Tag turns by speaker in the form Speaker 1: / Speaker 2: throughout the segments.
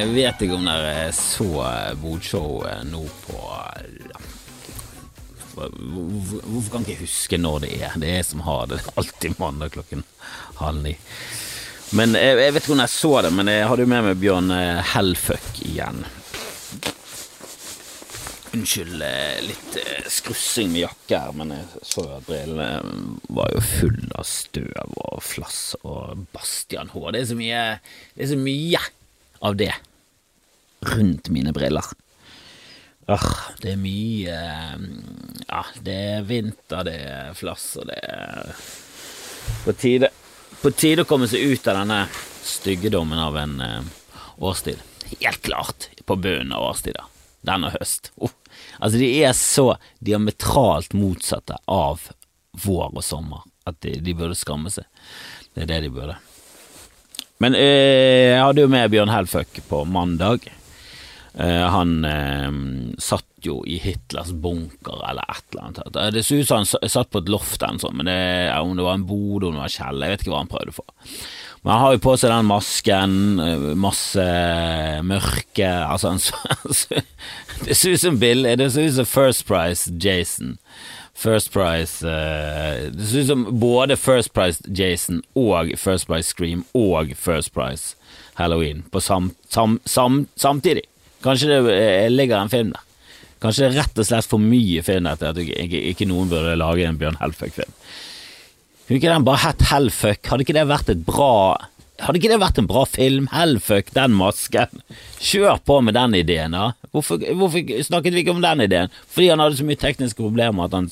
Speaker 1: Jeg vet ikke om dere så Bodshowet nå på Hvorfor kan ikke jeg huske når det er? Det er jeg som har det. Det er alltid mandag klokken halv ni. Men jeg, jeg vet ikke om jeg så det, men jeg hadde jo med meg Bjørn eh, Hellfuck igjen. Unnskyld eh, litt eh, skrussing med jakke her, men jeg så jo at brillene var jo full av støv og flass og Bastian H. Det er så mye, det er så mye av det rundt mine briller. Åh, det er mye eh, Ja, det er vinter, det er flass, og det er på tide, på tide å komme seg ut av denne styggedommen av en eh, årstid. Helt klart på bunnen av årstida. Denne høst. Oh. Altså, de er så diametralt motsatte av vår og sommer at de, de burde skamme seg. Det er det de burde. Men eh, jeg hadde jo med Bjørn Helføk på mandag. Eh, han eh, satt jo i Hitlers bunker eller et eller annet. Det så ut som han satt på et loft en sånn, men det, om det var en bod, om det var kjeller, jeg vet ikke hva han prøvde for. Men han har jo på seg den masken, eh, masse mørke Altså, han Det ser ut som Bill Det ser ut som First Price Jason. First Price Det ser ut som både First Price Jason og First Price Scream og First Price Halloween på sam, sam, sam, samtidig. Kanskje det eh, ligger en film der. Kanskje det er rett og slett for mye film til at ikke, ikke, noen burde lage en Bjørn Helføk-film. Kunne ikke den bare hett Hellfuck? Hadde ikke det vært et bra Hadde ikke det vært en bra film? Hellfuck, den masken. Kjør på med den ideen, da. Hvorfor, hvorfor snakket vi ikke om den ideen? Fordi han hadde så mye tekniske problemer at han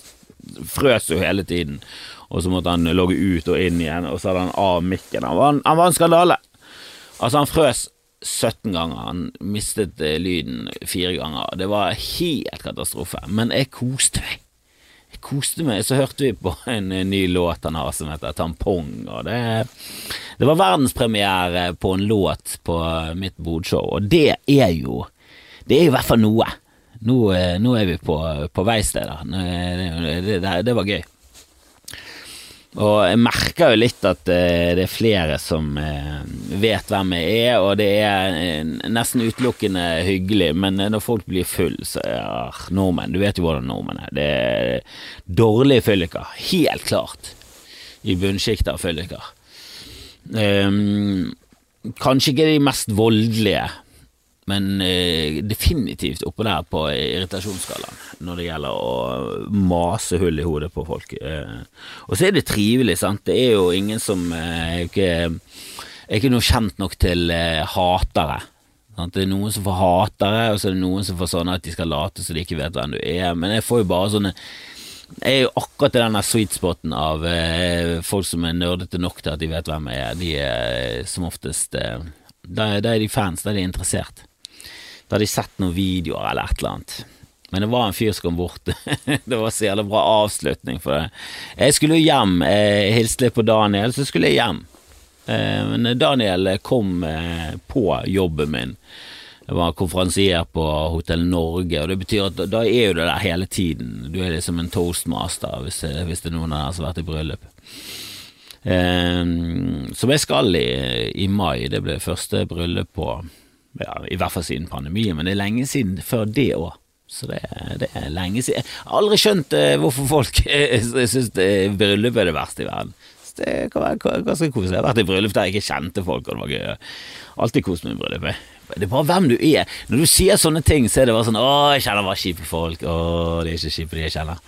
Speaker 1: frøs jo hele tiden. Og så måtte han logge ut og inn igjen, og så hadde han av mikken. Han var, han var en skandale. Altså, han frøs 17 ganger. Han mistet eh, lyden fire ganger. Det var helt katastrofe. Men jeg koste meg. Jeg koste meg. Så hørte vi på en eh, ny låt han har som heter Tampong. Og det, det var verdenspremiere på en låt på mitt bodshow, og det er jo Det er i hvert fall noe. Nå, eh, nå er vi på, på veisteder. Det, det, det var gøy. Og jeg merker jo litt at eh, det er flere som eh, vet hvem jeg er, og det er eh, nesten utelukkende hyggelig, men når folk blir full, så er nordmenn Du vet jo hvordan nordmenn er. Det er dårlige fylliker. Helt klart. I bunnsjiktet av fylliker. Um, kanskje ikke de mest voldelige, men eh, definitivt oppå der på irritasjonsskalaen når det gjelder å mase hull i hodet på folk. Eh, og så er det trivelig, sant. Det er jo ingen som eh, ikke, er ikke noe kjent nok til eh, hatere. Sant? Det er noen som får hatere, og så er det noen som får sånn at de skal late så de ikke vet hvem du er. Men jeg får jo bare sånne jeg er jo akkurat i den sweet spoten av eh, folk som er nerdete nok til at de vet hvem jeg er. De er som oftest eh, Da da er de fans, da er de interessert. Da hadde de sett noen videoer eller et eller annet. Men det var en fyr som kom bort. det var så jævla bra avslutning for det. Jeg skulle jo hjem. Jeg hilste litt på Daniel, så skulle jeg hjem. Eh, Men Daniel kom eh, på jobben min. Jeg var konferansier på Hotell Norge, og det betyr at da er du der hele tiden. Du er liksom en toastmaster hvis det, hvis det er noen av dere som har vært i bryllup. Um, som jeg skal i, i mai. Det ble første bryllup på ja, i hvert fall siden pandemien, men det er lenge siden før det òg. Så det, det er lenge siden. Jeg har aldri skjønt eh, hvorfor folk eh, syns bryllup er det verste i verden. Så det kan være ganske koselig. Jeg har vært i bryllup der jeg ikke kjente folk, og det var gøy. Alltid kost meg i bryllup. Det er bare hvem du er. Når du sier sånne ting, så er det bare sånn Å, jeg kjenner bare kjipe folk. Å, det er ikke kjipe de jeg kjenner.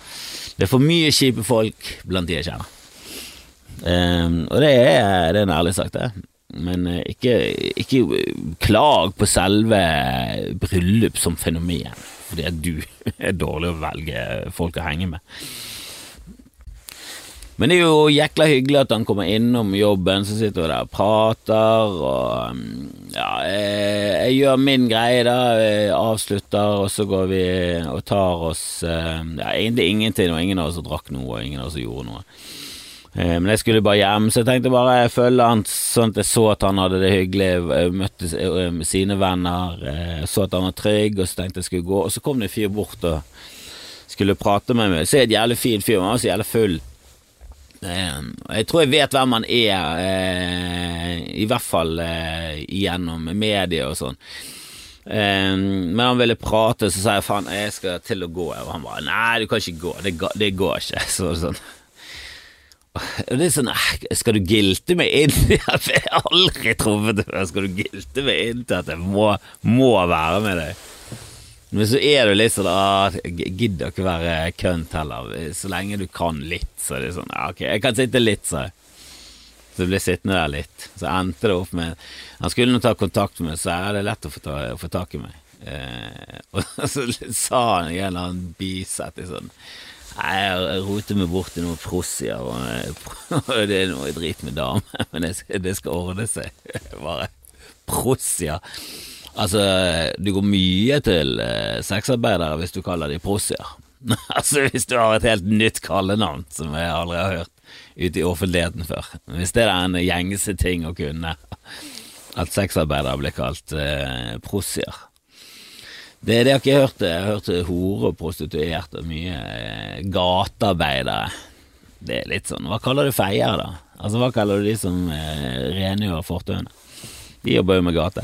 Speaker 1: Det er for mye kjipe folk blant de jeg kjenner. Um, og det er, det er en ærlig sak, det. Men eh, ikke, ikke klag på selve bryllup som fenomen, fordi at du er dårlig å velge folk å henge med. Men det er jo jækla hyggelig at han kommer innom jobben, så sitter vi der og prater, og mm, ja, jeg, jeg gjør min greie da, jeg avslutter, og så går vi og tar oss eh, ja, egentlig ingenting, og ingen av oss drakk noe, og ingen av oss gjorde noe. Eh, Men jeg skulle bare hjem, så jeg tenkte bare jeg følge han sånn at jeg så at han hadde det hyggelig, jeg møtte eh, sine venner, eh, så at han var trygg, og så tenkte jeg skulle gå, og så kom det en fyr bort og skulle prate med meg. Så er det et jævlig fin fyr, men var så jævlig full. Eh, jeg tror jeg vet hvem han er, eh, i hvert fall eh, gjennom media og sånn. Eh, men han ville prate, så sa jeg faen, jeg skal til å gå. Og han bare nei, du kan ikke gå, det, går ikke. Så sånn. Det er sånn, eh, skal du gilte meg inn? Jeg har aldri truffet deg. Skal du gilte meg inn til at jeg må, må være med deg? Men så er du litt sånn ah, Gidder ikke være kønt heller. Så lenge du kan litt, så er det sånn ah, Ok, jeg kan sitte litt, så. Så ble sittende der litt. Så endte det opp med Han skulle nå ta kontakt med meg, så er det lett å få, ta, å få tak i meg. Eh, og så sa han i en eller annen bisetning sånn Nei, jeg roter meg bort i noen frossier, og det er noe drit med damer, men det, skal- ordne seg. Bare prossier. Altså, du går mye til eh, sexarbeidere hvis du kaller de prossier. altså, hvis du har et helt nytt kallenavn som jeg aldri har hørt ute i offentligheten før. Hvis det er en gjengse ting å kunne, at sexarbeidere blir kalt eh. Det, det har ikke jeg hørt. Jeg har hørt hore og prostituerte mye eh, gatearbeidere. Det er litt sånn Hva kaller du feiere, da? Altså, Hva kaller du de som eh, rengjør fortauene? De jobber jo med gate.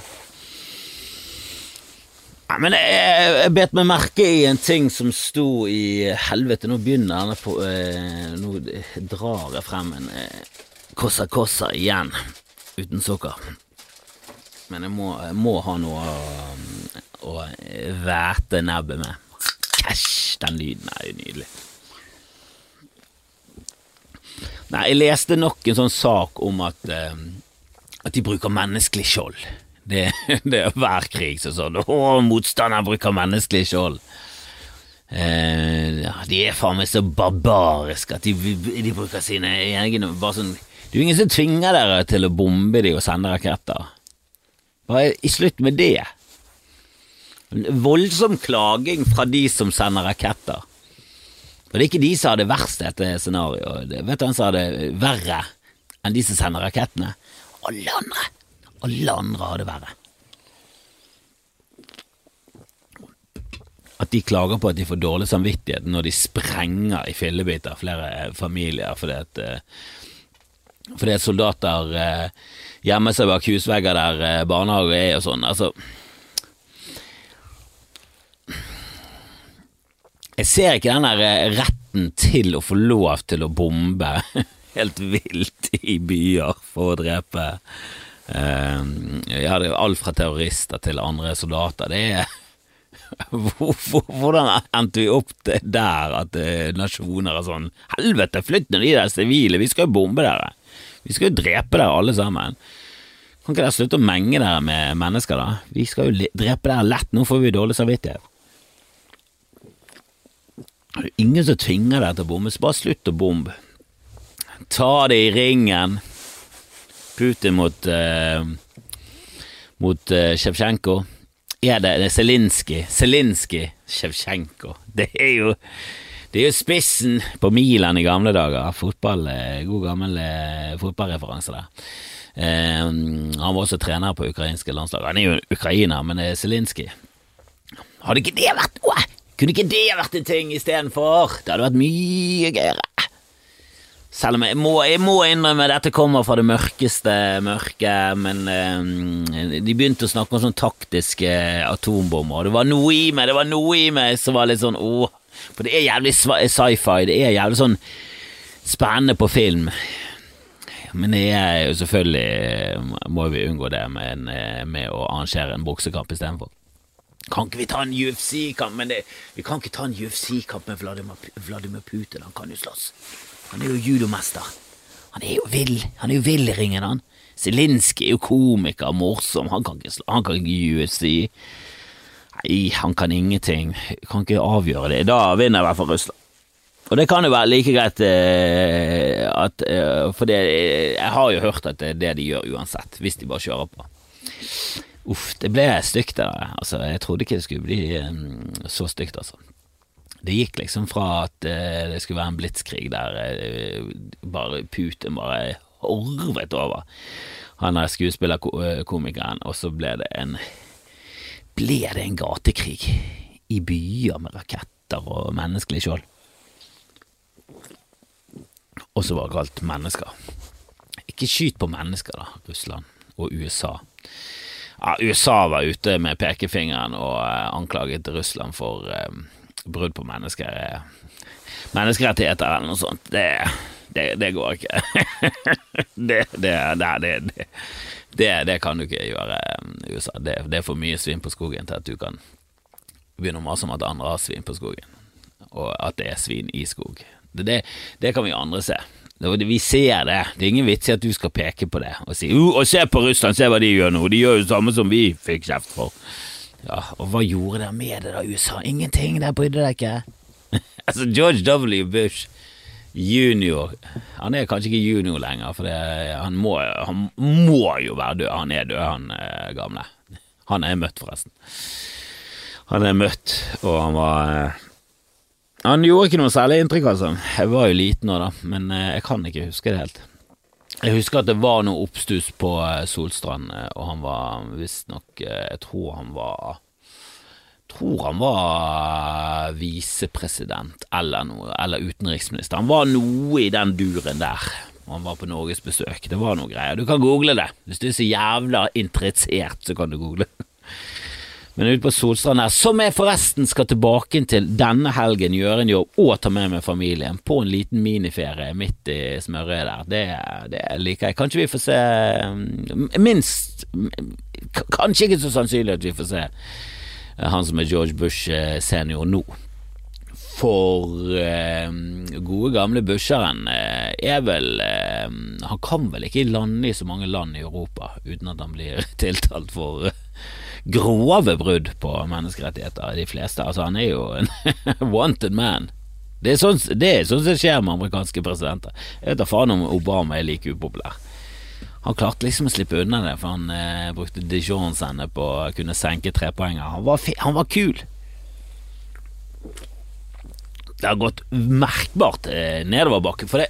Speaker 1: Nei, men jeg, jeg bet meg merke i en ting som sto i Helvete, nå begynner denne på eh, Nå drar jeg frem en eh, Kossa Kossa igjen, uten sukker. Men jeg må, jeg må ha noe å, å væte nebbet med. Æsj, den lyden er jo nydelig. Nei, jeg leste nok en sånn sak om at, uh, at de bruker menneskelig skjold. Det, det er hver krig som sånn. Å, motstanderen bruker menneskelig skjold. Uh, ja, de er faen meg så barbariske at de, de bruker sine egne bare sånn, Det er jo ingen som tvinger dere til å bombe de og sende raketter. Bare i slutt med det. Voldsom klaging fra de som sender raketter. Og det er ikke de som har det verst dette scenarioet. Vet du hvem som har det verre enn de som sender rakettene? Alle andre. Alle andre har det verre. At de klager på at de får dårlig samvittighet når de sprenger i fillebiter flere eh, familier fordi at eh, fordi at soldater eh, gjemmer seg bak husvegger der barnehager er og sånn. Altså Jeg ser ikke den der eh, retten til å få lov til å bombe helt vilt i byer for å drepe eh, Ja, det er alt fra terrorister til andre soldater. Det er Hvordan endte vi opp der at eh, nasjoner er sånn Helvete, flytt nå de der sivile, vi skal jo bombe dere. Vi skal jo drepe dere alle sammen. Kan ikke dere slutte å menge dere med mennesker, da? Vi skal jo drepe dere lett, nå får vi dårlig samvittighet. Det er ingen som tvinger deg til å bombe, så bare slutt å bombe. Ta det i ringen. Putin mot uh, Mot uh, Sjevtsjenko. Er det, det er Zelinskyj? Zelinskyj Sjevtsjenko. Det er jo det er jo spissen på Milan i gamle dager. Fotball, eh, God gammel eh, fotballreferanse der. Eh, han var også trener på ukrainske landslag. Han er jo ukrainer, men det er Zelinskyj. Hadde ikke det vært noe? Kunne ikke det vært en ting istedenfor? Det hadde vært mye gøyere. Selv om jeg må, jeg må innrømme dette kommer fra det mørkeste mørke, men eh, de begynte å snakke om sånn taktiske atombomber, og det var noe i meg, det var noe i meg som var litt sånn åh, for det er jævlig sci- sci-fi, det er jævlig sånn spennende på film. Men det er jo selvfølgelig må vi unngå det med, eh, med å arrangere en boksekamp istedenfor. Kan ikke vi ta en UFC-kamp? Men det, vi kan ikke ta en UFC-kamp med Vladimir, Vladimir Putin, han kan jo slåss. Han er jo judomester. Han er jo vill, han er jo vill i ringen, han. Zelinskyj er jo komiker, morsom, han kan ikke, han kan ikke UFC. Nei, han kan ingenting, kan ikke avgjøre det. Da vinner i hvert fall Russland. Og det kan jo være like greit eh, at eh, For det, jeg har jo hørt at det er det de gjør uansett, hvis de bare kjører på. Uff, det ble stygt der. Altså, jeg trodde ikke det skulle bli um, så stygt, altså. Det gikk liksom fra at uh, det skulle være en blitskrig der uh, bare Putin bare horvet over han der skuespillerkomikeren, og så ble det en ble det en gatekrig i byer med raketter og menneskelig skjold. også var det kalt mennesker. Ikke skyt på mennesker, da, Russland og USA. Ja, USA var ute med pekefingeren og eh, anklaget Russland for eh, brudd på mennesker, eh, menneskerettigheter eller noe sånt. Det, det, det går ikke. det, det, kan du ikke gjøre, USA. Det, er for mye svin på skogen til at du kan begynne å mase om at andre har svin på skogen, og at det er svin i skog. Det, det kan vi andre se. Vi ser det. Det er ingen vits i at du skal peke på det og si uh, 'Se på Russland, se hva de gjør nå. De gjør jo det samme som vi fikk kjeft for'. Ja, Og hva gjorde dere med det da, USA? Ingenting, dere brydde dere ikke. altså, George W. Bush junior Han er kanskje ikke junior lenger, for det, han, må, han, må, jo være død. Han er død, han eh, gamle. Han er møtt, forresten. Han er møtt, og han var eh, han gjorde ikke noe særlig inntrykk, altså. Jeg var jo liten nå, da, men eh, jeg kan ikke huske det helt. Jeg husker at det var noe oppstuss på eh, Solstrand, eh, og han var visstnok Jeg tror han var tror han var visepresident eller noe, eller utenriksminister. Han var noe i den duren der. Han var på norgesbesøk. Det var noe greier. Du kan google det. Hvis du er så jævla interessert, så kan du google. Men ute på Solstrand her, som jeg forresten skal tilbake til denne helgen, gjøre en jobb og ta med meg familien på en liten miniferie midt i smørøyet der. Det, det, liker jeg. Kanskje vi får se mm, Minst Kanskje ikke så sannsynlig at vi får se eh, han som er George Bush eh, senior nå. For eh, gode gamle Busheren eh, er vel eh, Han kan vel ikke lande i så mange land i Europa uten at han blir tiltalt for grove brudd på menneskerettigheter, de fleste. Altså, han er jo en wanted man. Det er, sånn, det er sånn som skjer med amerikanske presidenter. Jeg vet da faen om Obama er like upopulær. Han klarte liksom å slippe unna det, for han eh, brukte Dijon-sende på å kunne senke trepoenger. Han han var kul. Det har gått merkbart eh, nedoverbakke, for det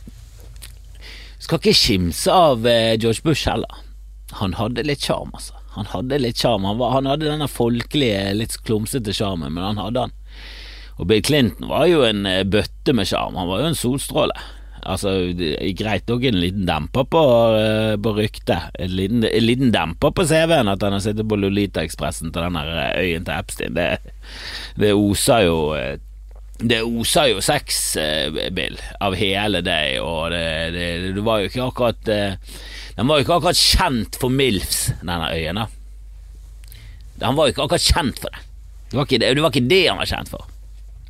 Speaker 1: skal ikke skimse av eh, George Bush heller. Han hadde litt sjarm, altså. Han hadde litt sjarm. Han, han, hadde denne folkelige, litt klumsete sjarmen, men han hadde han. Og Bill Clinton var jo en eh, bøtte med sjarm. Han var jo en solstråle. Altså, Greit nok en liten demper på, uh, på ryktet. En liten, en liten demper på CV-en at han har sittet på Lolita-ekspressen til den eh, øyen til Epstein. Det, det oser jo det oser jo sex, Bill, av hele deg, og det, det, det var jo ikke akkurat den var jo ikke akkurat kjent for MILFs, denne øyen. Han var jo ikke akkurat kjent for det. Det var ikke det, det var ikke det han var kjent for.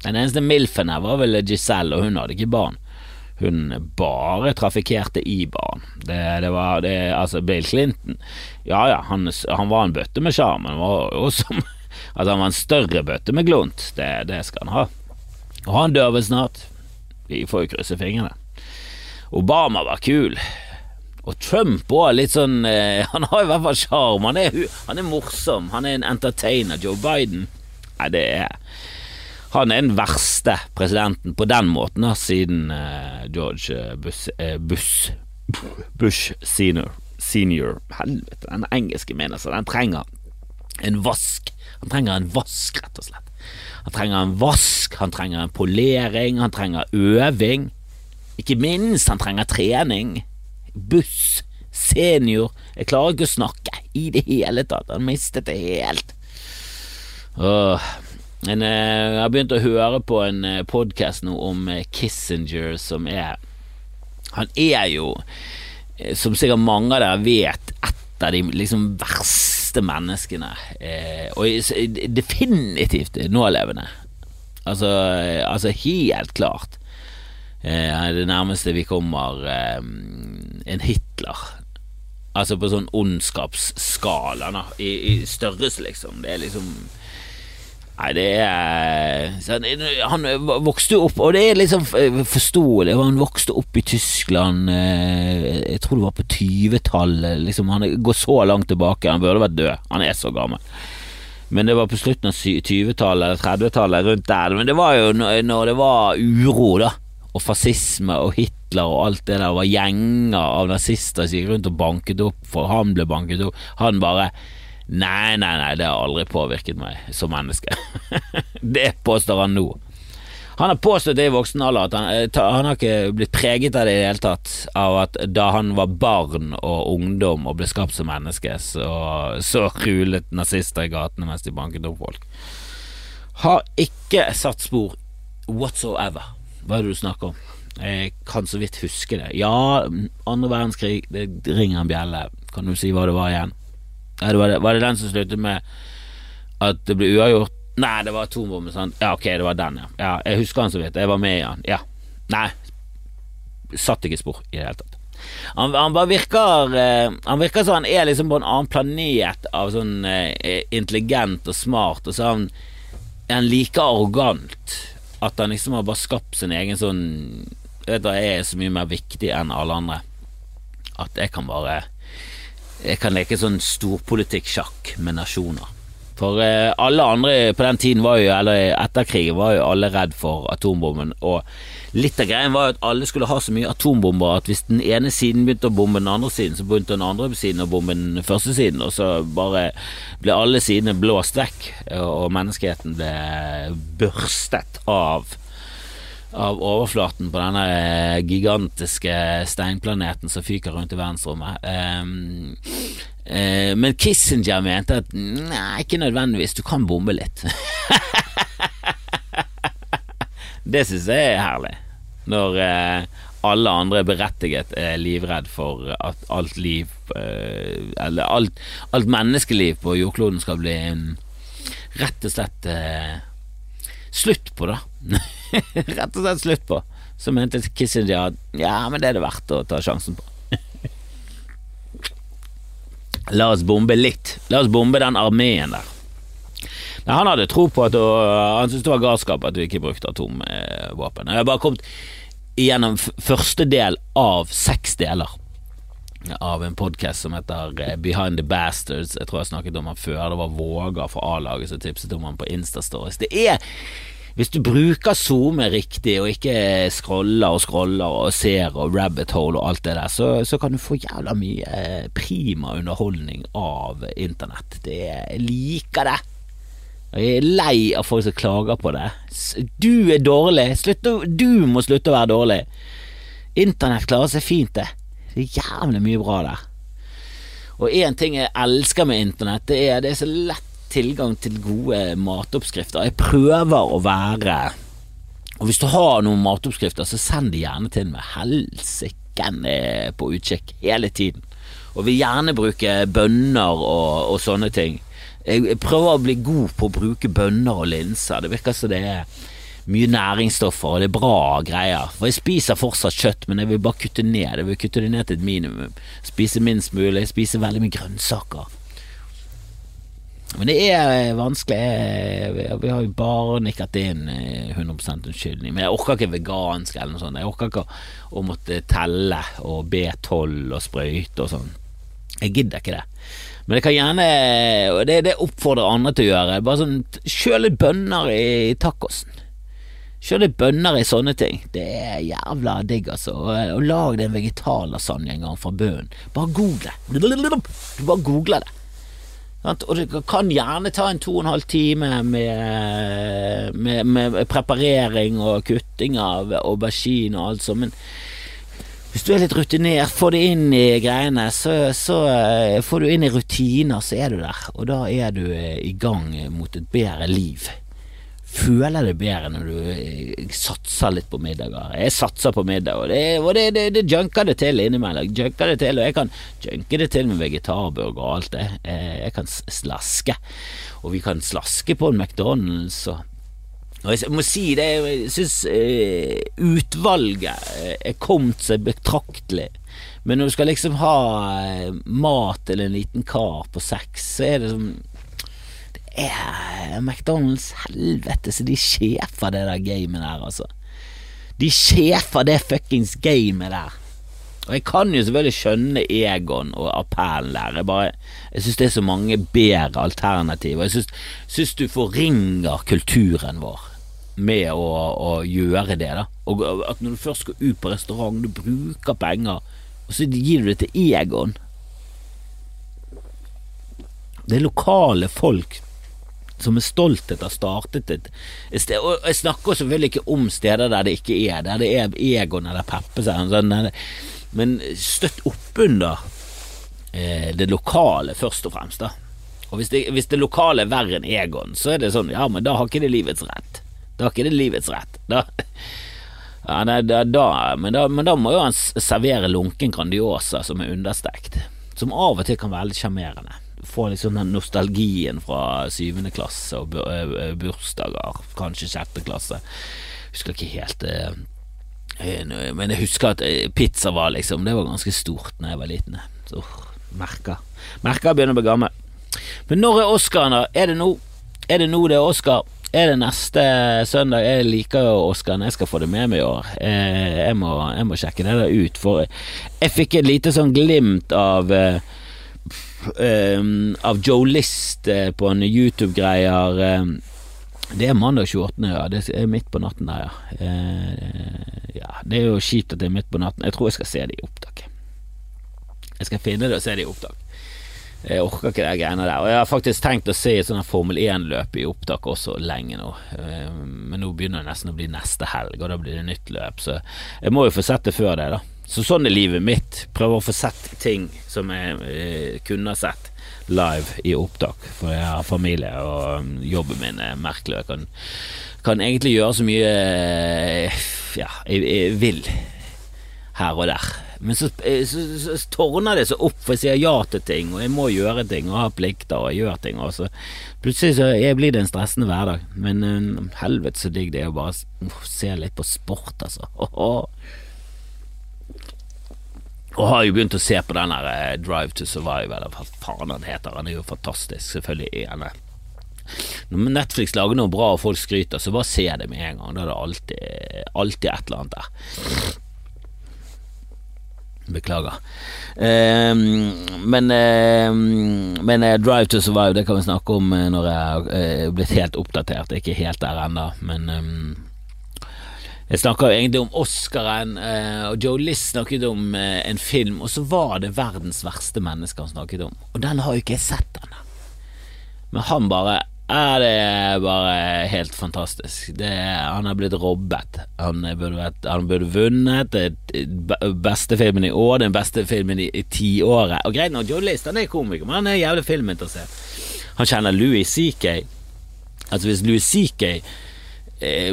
Speaker 1: Den eneste MILFen her var vel Giselle, og hun hadde ikke barn. Hun bare trafikkerte i barn. Det, det var det, Altså, Bill Clinton Ja ja, han, han var en bøtte med sjarm, men var jo som Altså, han var en større bøtte med glunt. Det, det skal han ha. Og han dør vel snart. Vi får jo krysse fingrene. Obama var kul. Og Trump òg, litt sånn eh, Han har i hvert fall sjarm. Han, han, er morsom. Han er en entertainer. Joe Biden Nei, det er Han er den verste presidenten på den måten, da, siden eh, George Bush, eh, Bush, Bush senior. senior. Helvete, den engelske mener seg. Den trenger en vask. Han trenger en vask, rett og slett. Han trenger en vask, han trenger en polering, han trenger øving. Ikke minst, han trenger trening buss, senior Jeg klarer ikke å snakke i det hele tatt. Han mistet det helt. Åh. Men eh, jeg har begynt å høre på en eh, podkast nå om eh, Kissinger, som er Han er jo, som sikkert mange av dere vet, et av de liksom verste menneskene. og definitivt nålevende. Altså, altså helt klart. Eh, det nærmeste vi kommer eh, en Hitler. Altså på sånn ondskapsskala, da. I, I, størrelse, liksom. Det er liksom Nei, det er Han vokste jo opp, og det er liksom forståelig. Han vokste opp i Tyskland, jeg tror det var på 20-tallet. Liksom, han går så langt tilbake. Han burde vært død. Han er så gammel. Men det var på slutten av 20-tallet eller 30-tallet, rundt der. Men det var jo når det var uro, da og fascisme og Hitler og alt det der var gjenger av nazister som gikk rundt og banket opp for han ble banket opp. Han bare Nei, nei, nei, det har aldri påvirket meg som menneske. det påstår han nå. Han har påstått det i voksen alder at han, eh, han har ikke blitt preget av det i det hele tatt, av at da han var barn og ungdom og ble skapt som menneske, så, så rulet nazister i gatene mens de banket opp folk. Har ikke satt spor whatsoever. Hva er det du snakker om? Jeg kan så vidt huske det. Ja, andre verdenskrig, det ringer en bjelle. Kan du si hva det var igjen? Ja, det var, det, var det den som sluttet med at det ble uavgjort? Nei, det var atombomben, sant? Ja, ok, det var den, ja. ja. Jeg husker han så vidt. Jeg var med i han. Ja. Nei, satt ikke spor i det hele tatt. Han, han bare virker eh, Han virker som han er liksom på en annen planet av sånn eh, intelligent og smart, og så er han, han like arrogant at han liksom har bare skapt sin egen sånn Jeg er så mye mer viktig enn alle andre at jeg kan bare Jeg kan leke sånn storpolitikk-sjakk med nasjoner. For eh, alle andre på den tiden var jo, eller etter krigen, var jo alle redd for atombomben. Og litt av greien var jo at alle skulle ha så mye atombomber at hvis den ene siden begynte å bombe den andre siden, så begynte den andre siden å bombe den første siden, og så bare ble alle sidene blåst vekk, og menneskeheten ble børstet av av overflaten på denne gigantiske steinplaneten som fyker rundt i verdensrommet. Um, eh, men Kissinger mente at nei, ikke nødvendigvis, du kan bombe litt. det syns jeg er herlig, når eh, alle andre berettiget er livredd for at alt liv, eh, eller alt, alt menneskeliv på jordkloden skal bli rett og slett eh, slutt på, da. Rett og slett slutt på. Så mente Kissinger at ja, men det er det verdt å ta sjansen på. La oss bombe litt. La oss bombe den armeen der. Nei, han hadde tro på at og, Han syntes det var galskap at du ikke brukte atomvåpen. Jeg har bare kommet gjennom første del av seks deler av en podkast som heter eh, Behind the Bastards. Jeg tror jeg snakket om han før. Det var Våga fra A-laget som tipset om han på Instastories. Det er hvis du bruker SoMe riktig, og ikke scroller og scroller og ser og rabbit hole og alt det der, så, så kan du få jævla mye eh, prima underholdning av internett. Det, jeg liker det. Jeg er lei av folk som klager på det. Du er dårlig. Slutt du må slutte å være dårlig. Internett klarer seg fint, det. Det er jævlig mye bra der. Og én ting jeg elsker med internett, det er det er så lett tilgang til gode matoppskrifter. Jeg prøver å være Og hvis du har noen matoppskrifter, så send de gjerne til meg. Helsiken er på utkikk hele tiden. Og vil gjerne bruke bønner og, og sånne ting. Jeg, jeg prøver å bli god på å bruke bønner og linser. Det virker som det er mye næringsstoffer, og det er bra greier. For jeg spiser fortsatt kjøtt, men jeg vil bare kutte ned. Jeg vil kutte det ned til et minimum. Spise minst mulig. Spise veldig mye grønnsaker. Men det er vanskelig. Vi har jo bare nikket inn eh, 100% unnskyldning. Men jeg orker ikke vegansk eller noe sånt. Jeg orker ikke å måtte telle og B12 og sprøyte og sånn. Jeg gidder ikke det. Men jeg kan gjerne det, det oppfordrer andre til å gjøre. Bare sånn Kjøl litt bønner i tacosen. Kjør litt bønner i sånne ting. Det er jævla digg, altså. Og, og lag deg en vegetarlasagne en gang fra bunnen. Bare google. Du bare googler det. Og det kan gjerne ta en to og en halv time med, med, med preparering og kutting av aubergine og alt sånt, men hvis du er litt rutinert, får det inn i greiene, så, så eh, får du inn i rutiner, så er du der. Og da er du eh, i gang mot et bedre liv. Føler det bedre når du eh, satser litt på middager. Jeg satser på middag, og det, og det, det, det junker det til innimellom. Junker det til, og jeg kan junke det til med vegetarburger og alt det. Eh, Jeg kan slaske, og vi kan slaske på en McDonald's og og jeg må si det, jeg syns eh, utvalget er kommet seg betraktelig. Men når du skal liksom ha mat til en liten kar på seks, så er det Det er McDonald's, helvete, så de sjefer det der gamet der, altså. De sjefer det fuckings gamet der. Og jeg kan jo selvfølgelig skjønne Egon og appellen der. Jeg bare Jeg syns det er så mange bedre alternativer. Jeg syns, du forringer kulturen vår med å, å gjøre det, da. Og at når du først skal ut på restaurant, du bruker penger, og så gir du det til Egon. Det er lokale folk som med stolthet har startet et, sted. Og jeg snakker selvfølgelig ikke om steder der det ikke er, der det er Egon eller Peppe, sånn, men støtt oppunder eh, det lokale, først og fremst. da Og hvis det, hvis det lokale er verre enn Egon, så er det sånn, ja, men da har ikke det livets rett. Da har ikke det livets rett. Da, ja, nei, da, da, men, da, men da må jo han servere lunken Grandiosa som er understekt, som av og til kan være litt sjarmerende får liksom den nostalgien fra syvende klasse og bursdager, kanskje sjette klasse. Husker ikke helt eh, Men jeg husker at pizza var liksom Det var ganske stort da jeg var liten. Så merka Merka begynner å bli gammel. Men når er Oscaren, da? Er det nå? Er det nå det er Oscar? Er det neste søndag? Jeg liker jo Oscaren, jeg skal få det med meg i år. Jeg må, jeg må sjekke det der ut, for jeg fikk et lite sånn glimt av um, av Joe List uh, på en YouTube-greier. Um, det er mandag 28., ja. Det er midt på natten der, ja. Uh, ja. Det er jo kjipt at det er midt på natten. Jeg tror jeg skal se det i opptak. Jeg skal finne det og se det i opptak. Jeg orker ikke de greiene der. Og jeg har faktisk tenkt å se et sånt Formel 1-løp i opptak også lenge nå. Men nå begynner det nesten å bli neste helg, og da blir det nytt løp. Så jeg må jo få sett det før det, da. Så sånn er livet mitt. Prøver å få sett ting som jeg eh, kunne ha sett live i opptak, for jeg har familie og um, jobben min er merkelig. Jeg kan, kan egentlig gjøre så mye eh, ja, jeg, jeg vil her og der. Men så, eh, så, så, så tårner det seg opp, for jeg sier ja til ting, og jeg må gjøre ting og ha plikter og gjør ting. Og så plutselig så blir det en stressende hverdag. Men um, helvete så digg det er å bare se litt på sport, altså. Oh, oh. Og har jo begynt å se på den der eh, Drive to Survive, eller hva faen han heter. Han er jo fantastisk, selvfølgelig. Ene. Når Netflix lager noe bra og folk skryter, så bare se det med en gang. Da er det alltid, alltid et eller annet der. Beklager. Um, men, um, men uh, Drive to Survive Det kan vi snakke om uh, når jeg er blitt helt oppdatert. Er ikke helt der ennå, men um, jeg snakka egentlig om Oscaren, eh, og Joe Liss snakket om eh, en film, og så var det 'Verdens verste menneske' han snakket om. Og den har jo ikke jeg sett ennå. Men han bare er det bare helt fantastisk. Det, han har blitt robbet. Han burde, han burde vunnet. Det beste filmen i år, den beste filmen i, i tiåret. Og greit nok, Joe Liss han er komiker, men han er jævlig filminteressert. Han kjenner Louis CK. Altså Hvis Louis CK eh,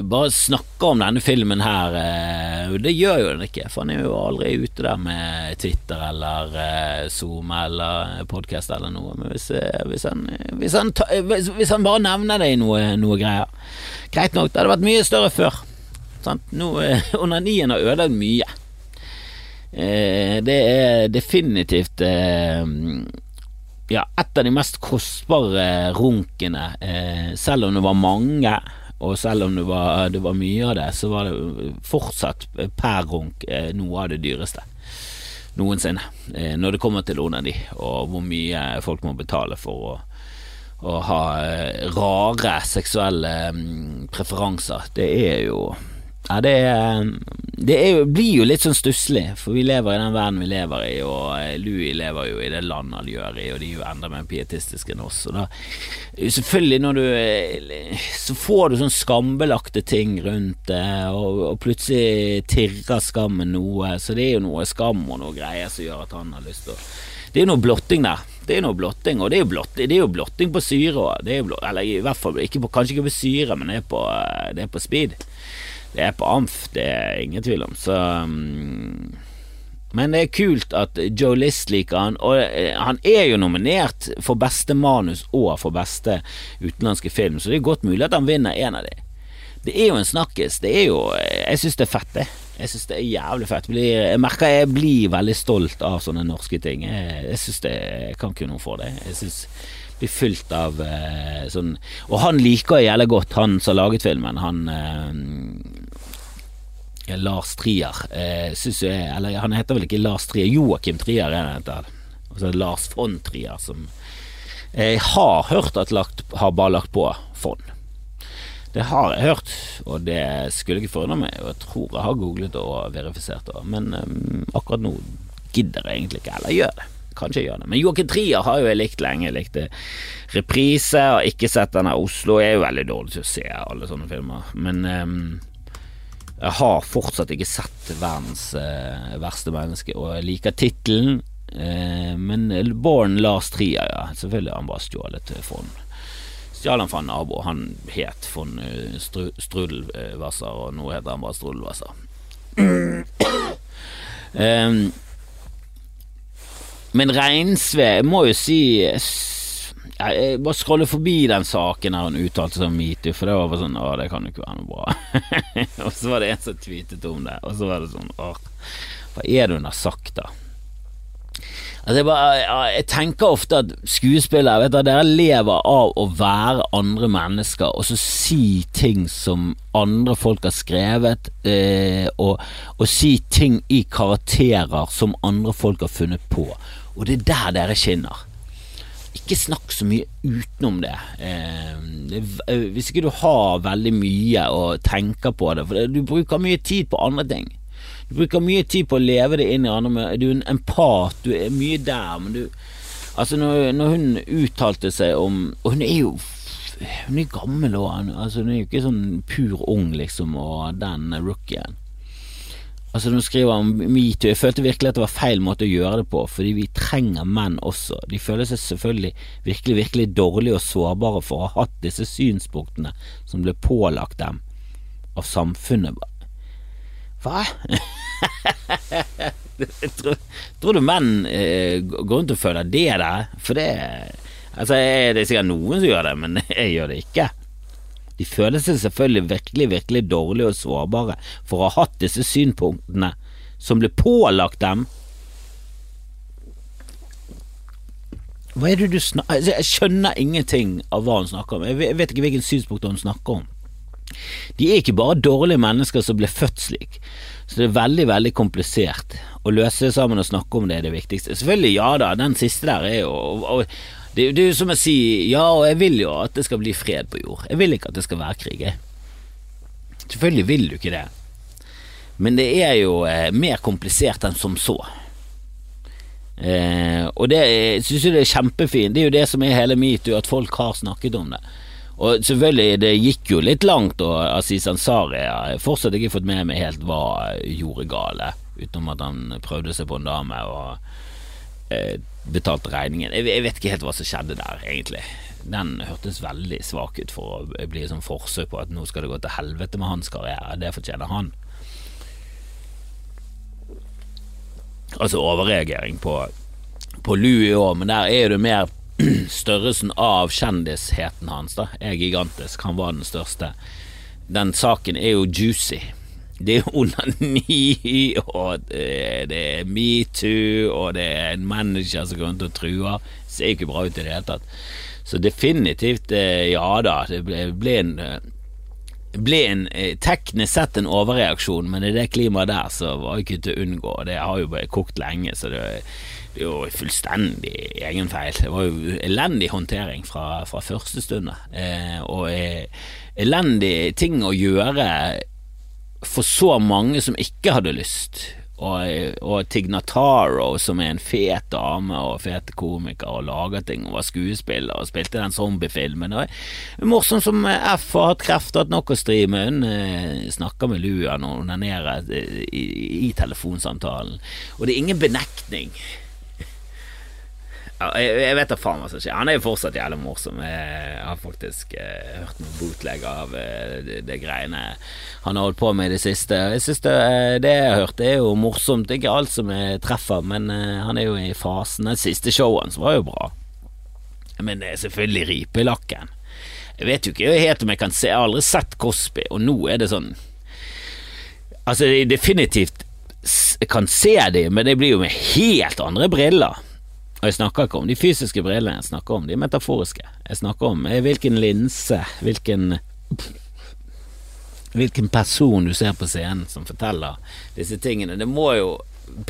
Speaker 1: bare snakker om denne filmen her. Eh, det gjør jo den ikke, for han er jo aldri ute der med Twitter eller eh, Zoom eller podkast eller noe. Men hvis, eh, hvis, han, hvis, han hvis, han, bare nevner det i noe, noe, greier Greit nok, det hadde vært mye større før. Sant? Nå, eh, Onanien har ødelagt mye. Eh, det er definitivt ja, et av de mest kostbare runkene, selv om det var mange og selv om det var, det var, mye av det, så var det fortsatt per runk eh, noe av det dyreste noensinne. Eh, når det kommer til onani, og hvor mye folk må betale for å, å ha eh, rare seksuelle mm, preferanser. Det er jo ja, det, det jo, blir jo litt sånn stusslig, for vi lever i den verden vi lever i, og eh, Louis lever jo i det landet han gjør i, og de er jo enda mer pietistiske enn oss. Og da, selvfølgelig, når du eh, Så får du sånn skambelagte ting rundt det, og, og, plutselig tirrer skammen noe, så det er jo noe skam og noe greier som gjør at han har lyst til å Det er jo noe blotting der. Det er noe blotting, og det er jo blotting, er jo blotting på syre òg. Eller i hvert fall ikke på, kanskje ikke på syre, men det er på, eh, det er på speed. Det er på Amf, det er ingen tvil om. Så um, Men det er kult at Joe List liker han, og eh, han er jo nominert for beste manus og for beste utenlandske film, så det er godt mulig at han vinner en av de. Det er jo en snakkis. Det er jo Jeg syns det er fett, det. Jeg syns det er jævlig fett. Jeg merker jeg blir veldig stolt av sånne norske ting. Jeg, jeg syns det Jeg kan ikke noe for det. Jeg synes blir fylt av eh, sånn Og han liker jævlig godt, han som har laget filmen. Han eh, Lars Trier. Eh, jeg, eller han heter vel ikke Lars Trier, Joakim Trier er han heter. Er det Lars von Trier som Jeg har hørt at lagt, har bare lagt på fond. Det har jeg hørt, og det skulle ikke forundre meg. Og jeg tror jeg har googlet og verifisert det, men um, akkurat nå gidder jeg egentlig ikke, eller gjør det. Kanskje jeg gjør det. Men Joakim Trier har jo jeg likt lenge. Jeg likte Reprise, har ikke sett denne Oslo. Jeg er jo veldig dårlig til å se alle sånne filmer. Men um, jeg har fortsatt ikke sett verdens uh, verste menneske, og jeg liker tittelen. Uh, men Born Lars Trier, ja. Selvfølgelig har han bare stjålet fond. Stjal han fra en nabo. Han het von uh, Strudelwasser, og nå heter han bare Strudelwasser. um, men Reinsve, jeg må jo si Jeg bare scroller forbi den saken der hun uttalte seg om metoo, for det var bare sånn Å, det kan jo ikke være noe bra. og så var det en som tweetet om det, og så var det sånn Å, hva er det hun har sagt, da? Altså jeg, bare, jeg, tenker ofte at skuespillere vet du, Dere lever av å være andre mennesker og så si ting som andre folk har skrevet, eh, og, og, si ting i karakterer som andre folk har funnet på. Og det er der dere skinner. Ikke snakk så mye utenom det. Eh. Eh, hvis ikke du har veldig mye og tenker på det, for du bruker mye tid på andre ting. Du bruker mye tid på å leve det inn i andre Du er en empat, du er mye der, men du Altså, når, når hun uttalte seg om Og hun er jo Hun er gammel òg, altså, hun er jo ikke sånn pur ung, liksom, og den rookien. Altså Når skriver om metoo, jeg følte virkelig at det var feil måte å gjøre det på, fordi vi trenger menn også. De føler seg selvfølgelig virkelig, virkelig dårlige og sårbare for å ha hatt disse synspunktene som ble pålagt dem av samfunnet. Hva? tror, tror, du menn eh, går rundt og føler det der? For det Altså, det er sikkert noen som gjør det, men jeg gjør det ikke. De føler seg selvfølgelig virkelig, virkelig dårlige og sårbare for å ha hatt disse synpunktene som ble pålagt dem. Hva er det du snakker altså, Jeg skjønner ingenting av hva hun snakker om. Jeg vet ikke hvilken synspunkt hun snakker om. De er ikke bare dårlige mennesker som ble født slik, så det er veldig, veldig komplisert. Å løse det sammen og snakke om det er det viktigste. Selvfølgelig, ja da, den siste der er jo det, det er jo som å si ja, og jeg vil jo at det skal bli fred på jord. Jeg vil ikke at det skal være krig. Jeg. Selvfølgelig vil du ikke det, men det er jo eh, mer komplisert enn som så. Eh, og det syns jeg det er kjempefint. Det er jo det som er hele metoo, at folk har snakket om det. Og selvfølgelig, det gikk jo litt langt, og Aziz Ansari har fortsatt ikke fått med meg helt hva gjorde gale, utenom at han prøvde seg på en dame og eh, betalte regningen. Jeg, jeg, vet ikke helt hva som skjedde der, egentlig. Den hørtes veldig svak ut for å bli et sånn forsøk på at nå skal det gå til helvete med hans karriere. Det fortjener han. Altså overreagering på, på Louis òg, men der er det mer størrelsen av kjendisheten hans. da Er gigantisk. Han var den største. Den saken er jo juicy. Det er onani, og det er metoo, og det er en manager som går rundt og truer. Ser ikke bra ut i det hele tatt. Så definitivt, eh, ja da, det ble, ble en eh, ble en eh, teknisk sett en overreaksjon, men i det klimaet der så var det ikke til å unngå. Det har jo bare kokt lenge, så det, det er jo fullstendig egen feil. Det var jo elendig håndtering fra, fra første stund. Eh, og eh, elendig ting å gjøre for så mange som ikke hadde lyst. Og, og Tignataro, som er en fet dame og fet komiker og lager ting og var skuespiller og spilte den zombiefilmen. Morsom som F har hatt krefter, hatt nok å stri med. Hun eh, snakker med Lua når hun er nede i, i telefonsamtalen. Og det er ingen benekting jeg, vet da faen hva som skjer. Han er jo fortsatt jævlig morsom. Jeg har faktisk eh, hørt noen bootleg av eh, det, det, greiene han har holdt på med i det siste. Jeg synes det, eh, det, jeg har hørt, det er jo morsomt. Det er ikke alt som jeg treffer, men eh, han er jo i fasen. Den siste showen var jo bra. Men det er selvfølgelig ripelakken. Jeg vet jo ikke helt om jeg kan se Jeg har aldri sett Cosby, og nå er det sånn Altså, definitivt kan se dem, men det blir jo med helt andre briller. Og jeg snakker ikke om de fysiske brillene, jeg snakker om de metaforiske. Jeg snakker om eh, hvilken linse, hvilken Hvilken person du ser på scenen som forteller disse tingene. Det må jo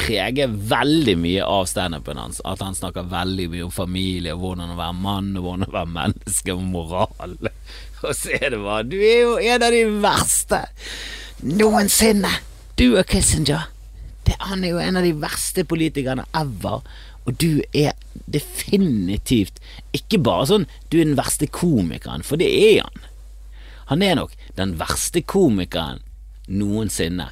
Speaker 1: prege veldig mye av standupen hans. At han snakker veldig mye om familie, og hvordan å være mann, og hvordan å være menneske, og moral. Og så er det bare Du er jo en av de verste noensinne! Du og Kissinger. Det, han er jo en av de verste politikerne ever. Og du er definitivt ikke bare sånn du er den verste komikeren, for det er han. Han er nok den verste komikeren noensinne.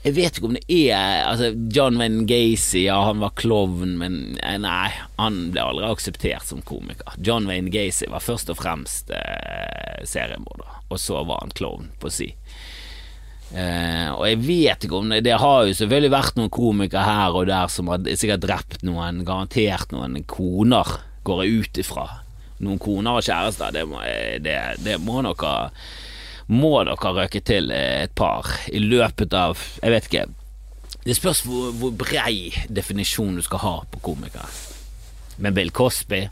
Speaker 1: Jeg vet ikke om det er altså John Wayne Gacy, ja, han var klovn, men eh, nei, han ble aldri akseptert som komiker. John Wayne Gacy var først og fremst eh, seriemorder, og så var han klovn, på si. Eh, og jeg vet ikke om det Det har jo selvfølgelig vært noen komikere her og der som har sikkert drept noen, garantert noen koner, går jeg ut ifra. Noen koner og kjærester, det må, det, det må ha må dere røke til et par i løpet av Jeg vet ikke. Det spørs hvor, hvor brei definisjon du skal ha på komikere. Men Bill Cosby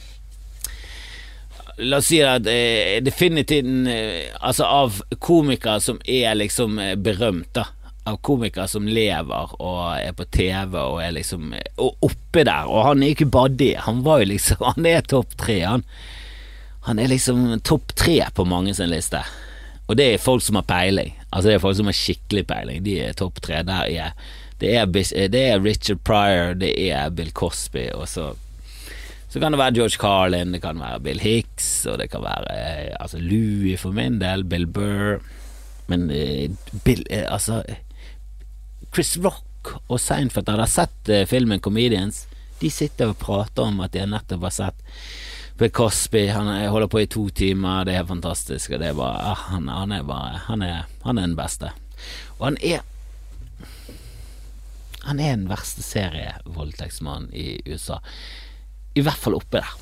Speaker 1: La oss si at eh, definitivt eh, Altså, av komikere som er liksom eh, berømt, da. Av komikere som lever og er på TV og er liksom Og oppe der. Og han er ikke bare det. Han var jo liksom Han er topp tre, han. Han er liksom topp tre på mange sin liste. Og det er folk som har peiling. Altså Det er folk som har skikkelig peiling. De er topp tre. Der er det, er det er Richard Pryor, det er Bill Cosby, og så så kan det være George Carlin, det kan være Bill Hicks, og det kan være eh, altså Louis for min del, Bill Burr Men eh, Bill eh, Altså Chris Rock og Seinfeld, har dere sett filmen Comedians? De sitter og prater om at de nettopp har sett Bill Cosby han holder på i to timer, det er fantastisk. Og det er bare, ah, han, han, er bare han er, han er den beste. Og han er Han er den verste serievoldtektsmannen i USA. I hvert fall oppe der.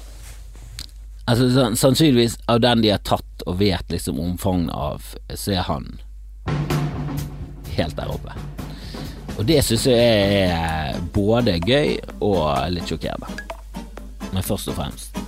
Speaker 1: Altså Sannsynligvis av den de har tatt og vet liksom omfanget av, så er han helt der oppe. Og det syns jeg er både gøy og litt sjokkerende. Men først og fremst